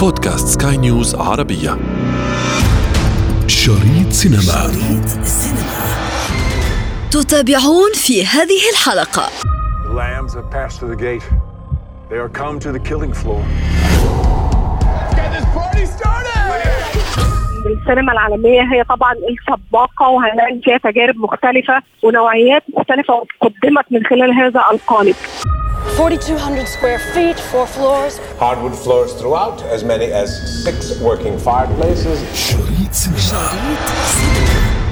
بودكاست سكاي نيوز عربية شريط سينما شريط تتابعون في هذه الحلقة The lambs have passed through the gate. They are come to the killing floor. Get this party started! السينما العالمية هي طبعا السباقة وهنلاقي فيها تجارب مختلفة ونوعيات مختلفة قدمت من خلال هذا القالب 4,200 square feet, four floors. Hardwood floors throughout, as many as six working fireplaces.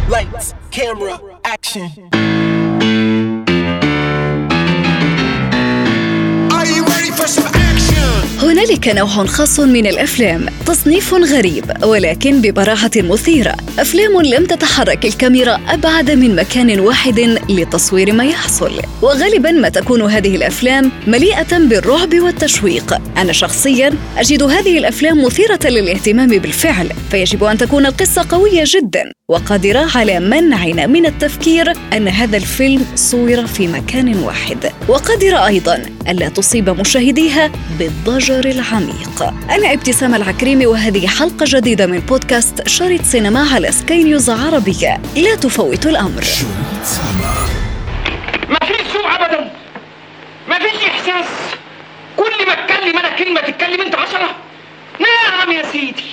Lights, camera, action. هنالك نوع خاص من الأفلام تصنيف غريب ولكن ببراعه مثيرة. أفلام لم تتحرك الكاميرا أبعد من مكان واحد لتصوير ما يحصل. وغالبا ما تكون هذه الأفلام مليئة بالرعب والتشويق. أنا شخصيا أجد هذه الأفلام مثيرة للاهتمام بالفعل فيجب أن تكون القصة قوية جدا وقادرة على منعنا من التفكير أن هذا الفيلم صور في مكان واحد. وقادرة أيضا ألا تصيب مشاهديها بالضجر العميق. أنا ابتسام العكريمي وهذه حلقة جديدة من بودكاست شريط سينما على سكاي نيوز عربية. لا تفوت سينما ما فيش سوء ابدا. ما فيش إحساس. كل ما اتكلم أنا كلمة تتكلم أنت عشرة. نعم يا سيدي.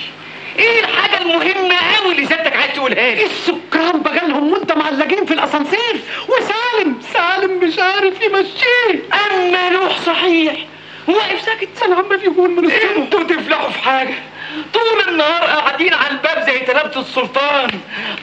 إيه الحاجة المهمة قوي اللي سيادتك عايز تقولها لي؟ السكان بجالهم وأنت معلقين في الأسانسير. وسالم. سالم مش عارف يمشيه. أما نوح صحيح واقف ساكت سنة عم بيقول من الصبح أنتوا تفلحوا في حاجة. طول النهار قاعدين على الباب زي تلامة السلطان.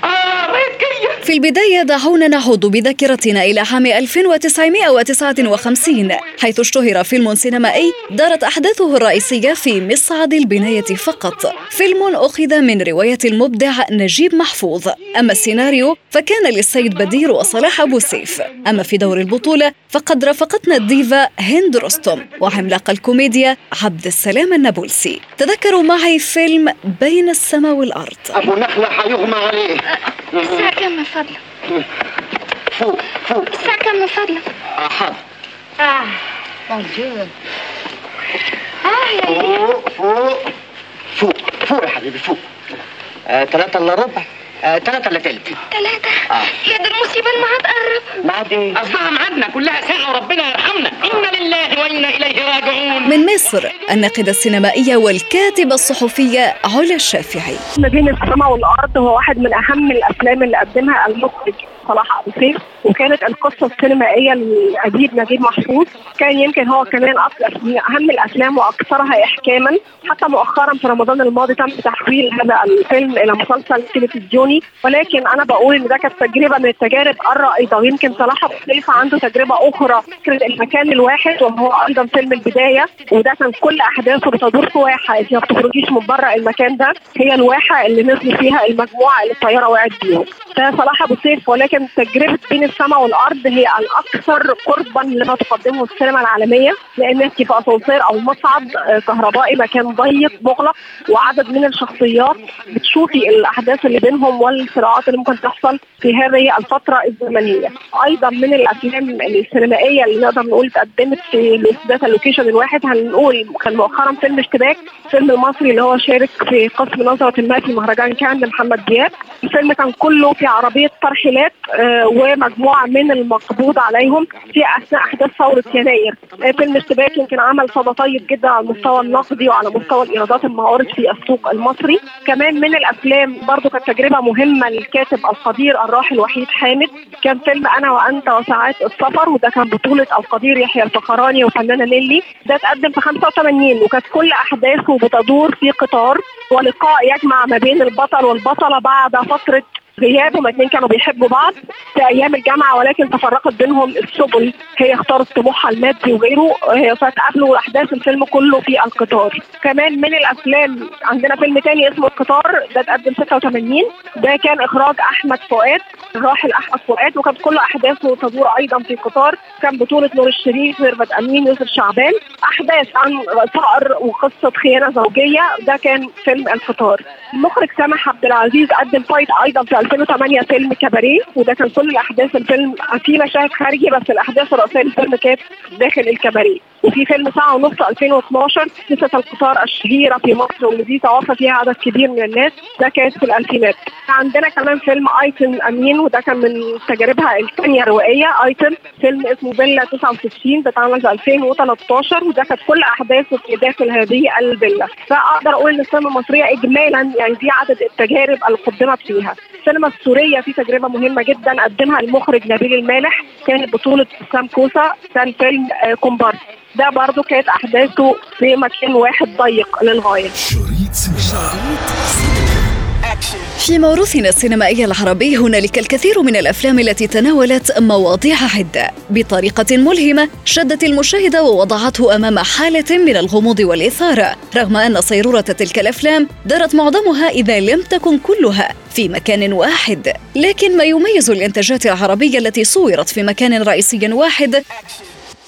آه جاية. في البداية دعونا نعود بذاكرتنا إلى عام 1959 حيث اشتهر فيلم سينمائي دارت أحداثه الرئيسية في مصعد البناية فقط. فيلم أخذ من رواية المبدع نجيب محفوظ. أما السيناريو فكان للسيد بدير وصلاح أبو سيف. أما في دور البطولة فقد رافقتنا الديفا هند رستم. وعملاق الكوميديا عبد السلام النابلسي. تذكروا معي فيلم بين السماء والأرض. أبو نخلة هيغمى عليه. الساعة كم من فضلك؟ فوق فوق الساعة كم من فضلك؟ آه، حاضر آه. موجود. آه يا فوق فوق فوق فوق يا حبيبي فوق آه، تلاتة إلا ربع. آه، تلاتة إلا تلت. ثلاثة آه. يا دي المصيبة الميعاد قرب بعد إيه؟ اصلها ميعادنا كلها ساعة وربنا يرحمنا. إنا لله وإنا إليه راجعون. من مصر الناقدة السينمائية والكاتبة الصحفية علا الشافعي. ما بين السماء والأرض هو واحد من أهم الأفلام اللي قدمها المخرج صلاح أبو سيف. وكانت القصة السينمائية للاديب نجيب محفوظ. كان يمكن هو كمان من أهم الأفلام وأكثرها إحكاما. حتى مؤخرا في رمضان الماضي تم تحويل هذا الفيلم إلى مسلسل تلفزيوني. ولكن أنا بقول إن ده كانت تجربة من التجارب الرائدة. ويمكن صلاح ابو عنده تجربة أخرى. فكرة المكان الواحد وهو أيضا فيلم البداية. وده كان كل أحداثه بتدور في واحة. انت ما بتخرجيش من بره المكان ده. هي الواحة اللي نزل فيها المجموعة اللي الطيارة وقعت بيهم. ده صلاح ابو سيف ولكن تجربة بين السماء والأرض هي الأكثر قربا لما تقدمه السينما العالمية لأن أنت في أسانسير أو مصعد آه، كهربائي مكان ضيق مغلق وعدد من الشخصيات. بتشوفي الأحداث اللي بينهم والصراعات اللي ممكن تحصل في هذه الفترة الزمنية. أيضا من الأفلام السينمائية اللي نقدر نقول اتقدمت في ذات اللوكيشن الواحد هنقول كان مؤخرا فيلم اشتباك الفيلم المصري اللي هو شارك في قسم نظرة ما في مهرجان كان لمحمد دياب. الفيلم كان كله في عربية ترحيلات آه، ومجموعه من المقبوض عليهم في أثناء احداث ثورة يناير. آه، فيلم اشتباك يمكن عمل صدى طيب جدا على المستوى النقدي وعلى مستوى الإيرادات المعارض في السوق المصري. كمان من الأفلام برضو كانت تجربة مهمة للكاتب القدير الراحل وحيد حامد. كان فيلم أنا وأنت وساعات السفر وده كان بطولة القدير يحيى الفخراني وفنانة نيلي. ده اتقدم في 85 وكانت كل أحداثه بتدور في قطار. ولقاء يجمع ما بين البطل والبطلة بعد فترة غياب هما اتنين كانوا بيحبوا بعض في أيام الجامعة ولكن تفرقت بينهم السبل. هي اختارت طموحها المادي وغيره. آه، فتقابلوا أحداث الفيلم كله في القطار. كمان من الأفلام عندنا فيلم تاني اسمه القطار ده اتقدم 86 ده كان إخراج أحمد فؤاد الراحل أحمد فؤاد وكانت كل أحداثه تدور أيضا في قطار كان بطولة نور الشريف ميرفت أمين يوسف شعبان. أحداث عن فقر وقصة خيانة زوجية ده كان فيلم القطار. المخرج سامح عبد العزيز قدم فايت أيضا في 2008 فيلم كباريه وده كان كل الاحداث الفيلم في مشاهد خارجي بس الأحداث الرئيسية للفيلم كانت داخل الكباريه. وفي فيلم ساعة ونص 2012 قصه القطار الشهيره في مصر واللي توفى فيها عدد كبير من الناس ده كانت في الألفينات. عندنا كمان فيلم ايتن امين وده كان من تجاربها الثانية الروائية ايتن فيلم اسمه فيلا 69 ده اتعمل في 2013 وده كانت كل أحداثه في داخل هذه الفيلا. فأقدر أقول إن السينما المصرية اجمالا يعني دي عدد التجارب اللي قدمت فيها. السينما السورية في تجربة مهمة جدا قدمها المخرج نبيل المالح كانت بطولة اسلام كوسة كان فيلم آه، كومبارس. ده برضو كانت أحداثه في مكان واحد ضيق للغاية. شريط في موروثنا السينمائي العربي هنالك الكثير من الأفلام التي تناولت مواضيع عدة. بطريقة ملهمة شدت المشاهد ووضعته أمام حالة من الغموض والإثارة. رغم أن صيرورة تلك الأفلام دارت معظمها إذا لم تكن كلها في مكان واحد. لكن ما يميز الإنتاجات العربية التي صورت في مكان رئيسي واحد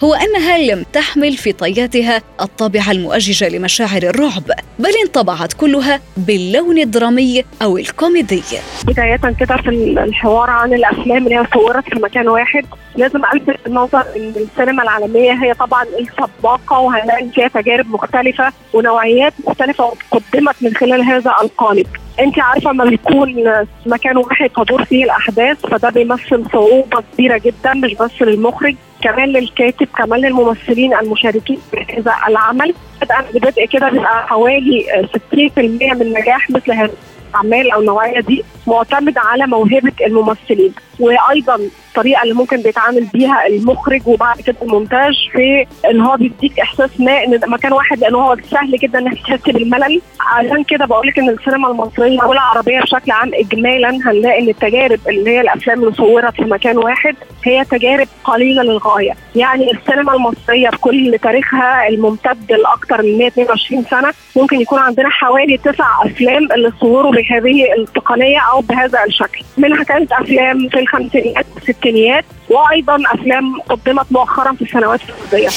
هو أنها لم تحمل في طياتها الطابع المؤجج لمشاعر الرعب بل انطبعت كلها باللون الدرامي أو الكوميدي. بداية كده في الحوار عن الأفلام اللي هي صورت في مكان واحد لازم ألفت النظر إن السينما العالمية هي طبعا السباقة وهنلاقي فيها تجارب مختلفة ونوعيات مختلفة قدمت من خلال هذا القالب. انت عارفة لما بيكون مكان واحد تدور فيه الأحداث فده بيمثل صعوبة كبيرة جدا مش بس للمخرج كمان للكاتب كمان للممثلين المشاركين في هذا العمل. بدءا ببدء كده بيبقى حوالي 60% من نجاح مثل هذه الأعمال أو النوعية دي معتمد على موهبة الممثلين. وأيضا الطريقة اللي ممكن بيتعامل بيها المخرج وبعد كده المونتاج في إن هو بيديك إحساس ما إن مكان واحد لأن هو سهل جدا إنك تحس بالملل. عشان كده بقول لك إن السينما المصرية والعربيه بشكل عام اجمالا هنلاقي إن التجارب اللي هي الأفلام اللي صورت في مكان واحد هي تجارب قليلة للغاية. يعني السينما المصرية بكل تاريخها الممتد لاكثر من 122 سنة ممكن يكون عندنا حوالي تسع أفلام اللي صوروا بهذه التقنية أو بهذا الشكل. منها كانت أفلام في الخمسينيات والستينيات وأيضا أفلام قدمت مؤخرا في السنوات الماضيه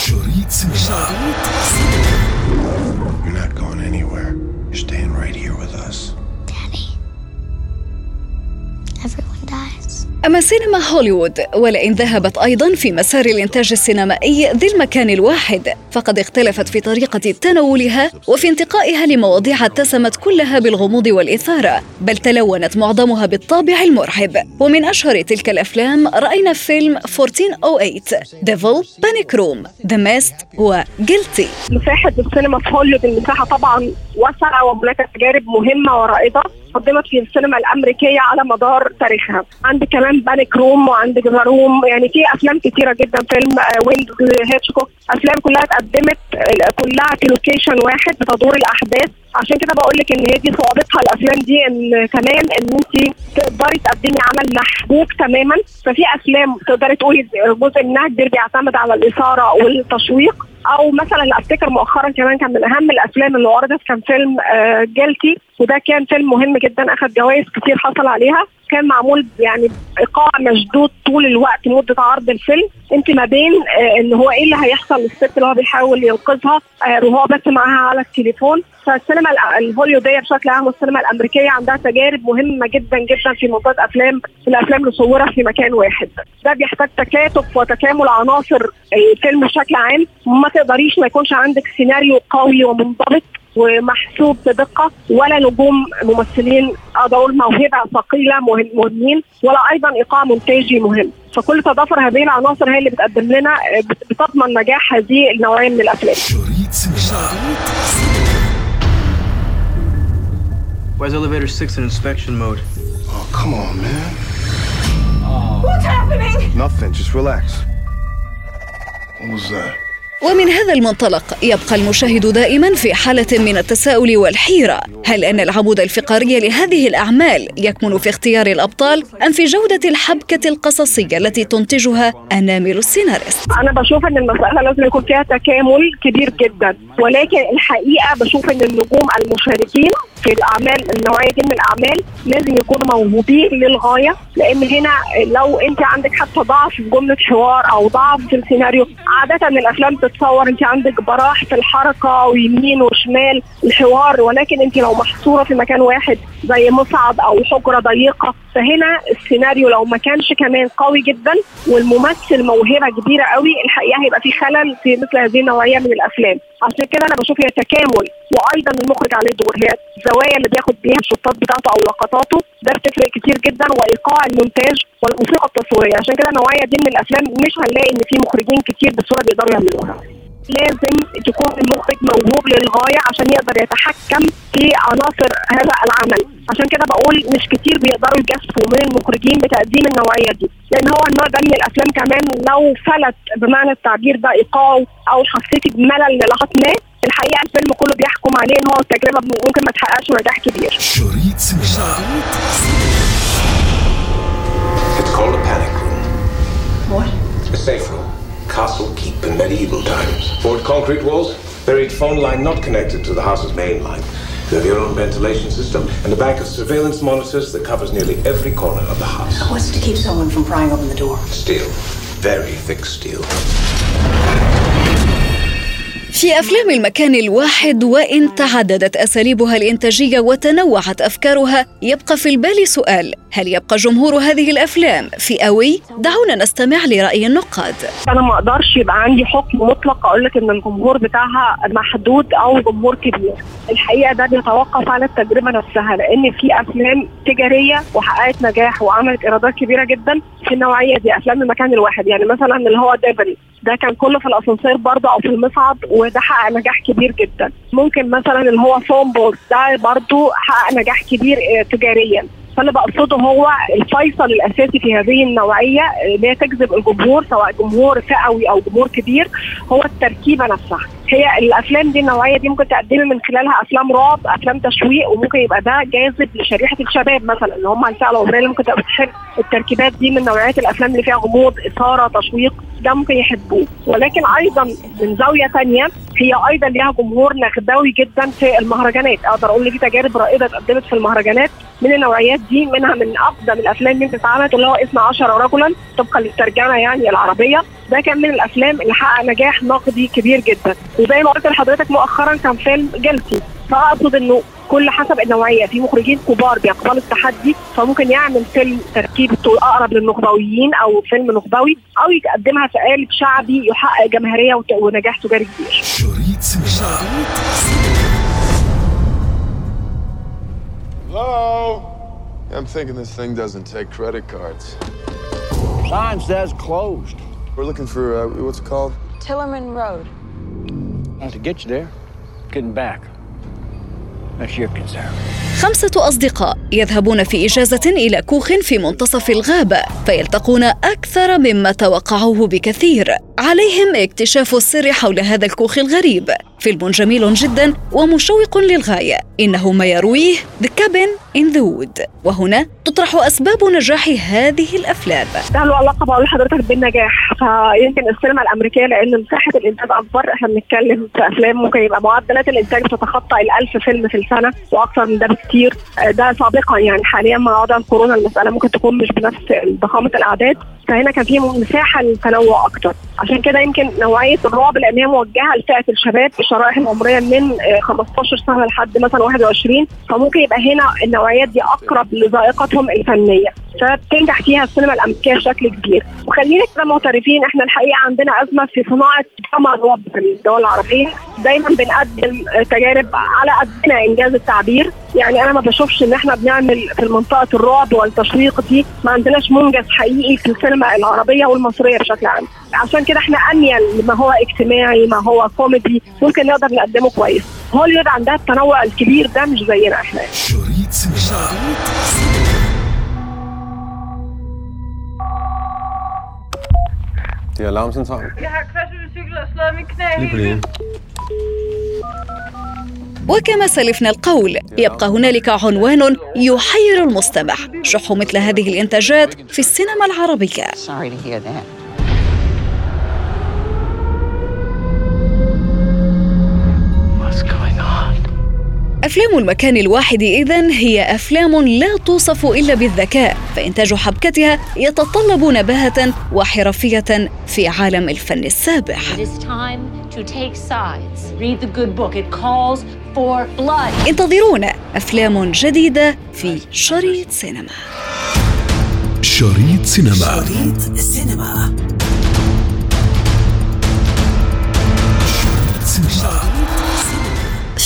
أما سينما هوليوود ولئن ذهبت أيضا في مسار الإنتاج السينمائي ذي المكان الواحد فقد اختلفت في طريقة تناولها وفي انتقائها لمواضيع اتسمت كلها بالغموض والإثارة بل تلونت معظمها بالطابع المرعب ومن أشهر تلك الأفلام رأينا فيلم 1408 Devil Panic Room The Mist و Guilty مساحة السينما في هوليوود المساحة طبعا واسعة وهناك تجارب مهمة ورائدة قدمت في السينما الأمريكية على مدار تاريخها. عندك كمان Panic Room وعندك The Room يعني في أفلام كتيرة جدا فيلم Window هيتشكوك. أفلام كلها اتقدمت آه، كلها في location واحد بتدور الأحداث. عشان كده بقول لك إن هي دي صعوبتها الأفلام دي إن كمان إن انت تقدري تقدمي عمل محبوك تماما. ففي أفلام تقدري تقولي جزء منها كبير بيعتمد على الإثارة والتشويق. أو مثلا أفتكر مؤخرا كمان كان من أهم الأفلام اللي عرضت كان فيلم جلتي وده كان فيلم مهم جدا. أخذ جوائز كتير حصل عليها. كان معمول يعني ايقاع مشدود طول الوقت مده عرض الفيلم. أنت ما بين آه، إن هو إيه اللي هيحصل؟ للست اللي هو بيحاول ينقذها آه، وهو بس معاها على التليفون. فالسينما الهوليودية بشكل عام والسينما الأمريكية عندها تجارب مهمة جدا جدا في منطقه أفلام في الأفلام اللي صورها في مكان واحد. ده بيحتاج تكاتف وتكامل عناصر الفيلم بشكل عام. ما تقدريش ما يكونش عندك سيناريو قوي ومنضبط. ومحسوب بدقة ولا نجوم ممثلين أقدر أقول موهبه ثقيلة مهم- مهمين ولا أيضا ايقاع مونتاجي مهم فكل تضافر هذه العناصر هي اللي بتقدم لنا آه، بت- بتضمن نجاح هذه النوعيه من الأفلام شريط Why is elevator 6 in inspection mode? Oh, come on, man. What's happening? Nothing. Just relax. What was that? ومن هذا المنطلق يبقى المشاهد دائما في حالة من التساؤل والحيرة. هل أن العمود الفقري لهذه الأعمال يكمن في اختيار الأبطال أم في جودة الحبكة القصصية التي تنتجها أنامل السيناريست؟ أنا بشوف إن المسألة لازم يكون فيها تكامل كبير جدا. ولكن الحقيقة بشوف إن النجوم المشاركين في الأعمال النوعية دي من الأعمال لازم يكونوا موهوبين للغاية. لأن هنا لو أنت عندك حتى ضعف في جملة حوار أو ضعف في السيناريو عادة الأفلام تتصور انت عندك براح في الحركة ويمين وشمال الحوار ولكن انت لو محصورة في مكان واحد زي مصعد أو حجرة ضيقة فهنا السيناريو لو ما كانش كمان قوي جدا والممثل موهبة كبيرة قوي الحقيقة هيبقى في خلل في مثل هذه النوعية من الأفلام. عشان كده أنا بشوف هي تكامل وأيضا المخرج عليه دور. هي الزوايا اللي بياخد بيها الشطات بتاعته أو لقطاته ده بتفرق كتير جدا وإيقاع المونتاج والموسيقى التصويرية. عشان كده النوعية دي من الأفلام مش هنلاقي إن في مخرجين كتير بسهوله بيقدروا يعملوها. لازم تكون المخرج موهوب للغاية عشان يقدر يتحكم في عناصر هذا العمل عشان كده بقول مش كتير بيقدروا يجسوا من المخرجين بتقديم النوعية دي لأن هو النوع ده من الأفلام كمان لو فلت بمعنى التعبير ده ايقاعه أو حسيتي بملل للحظة ما الحقيقة الفيلم كله بيحكم عليه إن هو التجربه ممكن ما تحققش نجاح كبير شريط سينما It's called a panic room. What? A safe room. Castle keep in medieval times. Board concrete walls, buried phone line not connected to the house's main line. You have your own ventilation system and a bank of surveillance monitors that covers nearly every corner of the house. What's to keep someone from prying open the door? Steel. Very thick steel. في أفلام المكان الواحد وإن تعددت أساليبها الإنتاجية وتنوعت أفكارها يبقى في البال سؤال هل يبقى جمهور هذه الأفلام فئوي؟ دعونا نستمع لرأي النقاد. أنا ما أقدرش يبقى عندي حكم مطلق أقول لك إن الجمهور بتاعها محدود أو جمهور كبير. الحقيقة ده بيتوقف على التجربة نفسها لأن في أفلام تجارية وحققت نجاح وعملت إيرادات كبيرة جدا في النوعية دي أفلام المكان الواحد. يعني مثلا اللي هو ديفل ده كان كله في الأسانسير برضه أو في المصعد وده حقق نجاح كبير جدا. ممكن مثلا اللي هو Phone Booth ده برضه حقق نجاح كبير آه، تجاريا. فاللي بقصده هو الفيصل الأساسي في هذه النوعية اللي هي تجذب الجمهور سواء جمهور فئوي أو جمهور كبير هو التركيبة نفسها. هي الأفلام دي النوعية دي ممكن تقدمي من خلالها أفلام رعب أفلام تشويق وممكن يبقى ده جاذب لشريحة الشباب مثلا اللي هم الفئه العمريه اللي ممكن تبقى بتحب التركيبات دي من نوعيات الأفلام اللي فيها غموض إثارة تشويق ده ممكن يحبوه. ولكن أيضا من زاوية ثانية هي أيضا ليها جمهور نخبوي جدا في المهرجانات. أقدر أقول إن في تجارب رائدة اتقدمت في المهرجانات من النوعيات دي منها من أقدم الأفلام اللي اتعملت اللي هو اسم 10 رجلا طبقا للترجمة يعني العربية. ده كان من الأفلام اللي حقق نجاح نقدي كبير جدا. وزي ما قلت لحضرتك مؤخرا كان فيلم جلسي فأقصد إنه كل حسب النوعية في مخرجين كبار بيقبلوا التحدي فممكن يعمل فيلم تركيبته أقرب للنخبويين أو فيلم نخبوي أو يقدمها في قالب شعبي يحقق جماهيرية ونجاح تجاري كبير شريط سينما Hello? I'm thinking this thing doesn't take credit cards. Sign says closed. We're looking for, uh, what's it called? Tillerman Road. Now, to get you there, getting back. That's your concern. خمسة أصدقاء يذهبون في إجازة إلى كوخ في منتصف الغابة فيلتقون أكثر مما توقعوه بكثير عليهم اكتشاف السر حول هذا الكوخ الغريب فيلم جميل جدا ومشوق للغاية. إنه ما يرويه The Cabin in the Wood. وهنا تطرح أسباب نجاح هذه الأفلام. ده له علاقه بقول لحضرتك بالنجاح فيمكن السينما الأمريكية لأن مساحة الإنتاج أكبر. إحنا بنتكلم في أفلام ممكن يبقى معدلات الإنتاج بتتخطى ال1000 فيلم في السنة وأكثر من ده بكتير. ده سابقا يعني حاليا مع وضع الكورونا المسألة ممكن تكون مش بنفس ضخامة الأعداد. فهنا كان في مساحة للتنوع أكتر. عشان كده يمكن نوعية الرعب لأن هي موجهة لفئة الشباب الشرائح العمريه من آه، 15 سنة لحد مثلا 21 فممكن يبقى هنا النوعيات دي أقرب لذائقتهم الفنية. فبتنجح فيها السينما الأمريكية بشكل كبير. وخلينا كده معترفين إحنا الحقيقة عندنا أزمة في صناعة دراما الرعب في الدول العربية. دايما بنقدم آه، تجارب على قدنا إنجاز التعبير. يعني أنا ما بشوفش إن إحنا بنعمل في منطقه الرعب والتشويق دي ما عندناش منجز حقيقي في السينما العربية والمصرية بشكل عام. عشان كده إحنا اميل لما هو اجتماعي ما هو كوميدي ممكن نقدر نقدمه كويس. هوليوود عندها التنوع الكبير ده مش زينا إحنا. شريط سينما. Die Alarmsensoren. Jeg har kværset min cykel og slået min knæ Lige på det. وكما سلفنا القول يبقى هنالك عنوان يحير المستمع. شح مثل هذه الإنتاجات في السينما العربية? أفلام المكان الواحد إذن هي أفلام لا توصف إلا بالذكاء فإنتاج حبكتها يتطلب نباهة وحرفية في عالم الفن السابح. انتظرونا أفلام جديدة في شريط سينما. شريط سينما. شريط سينما.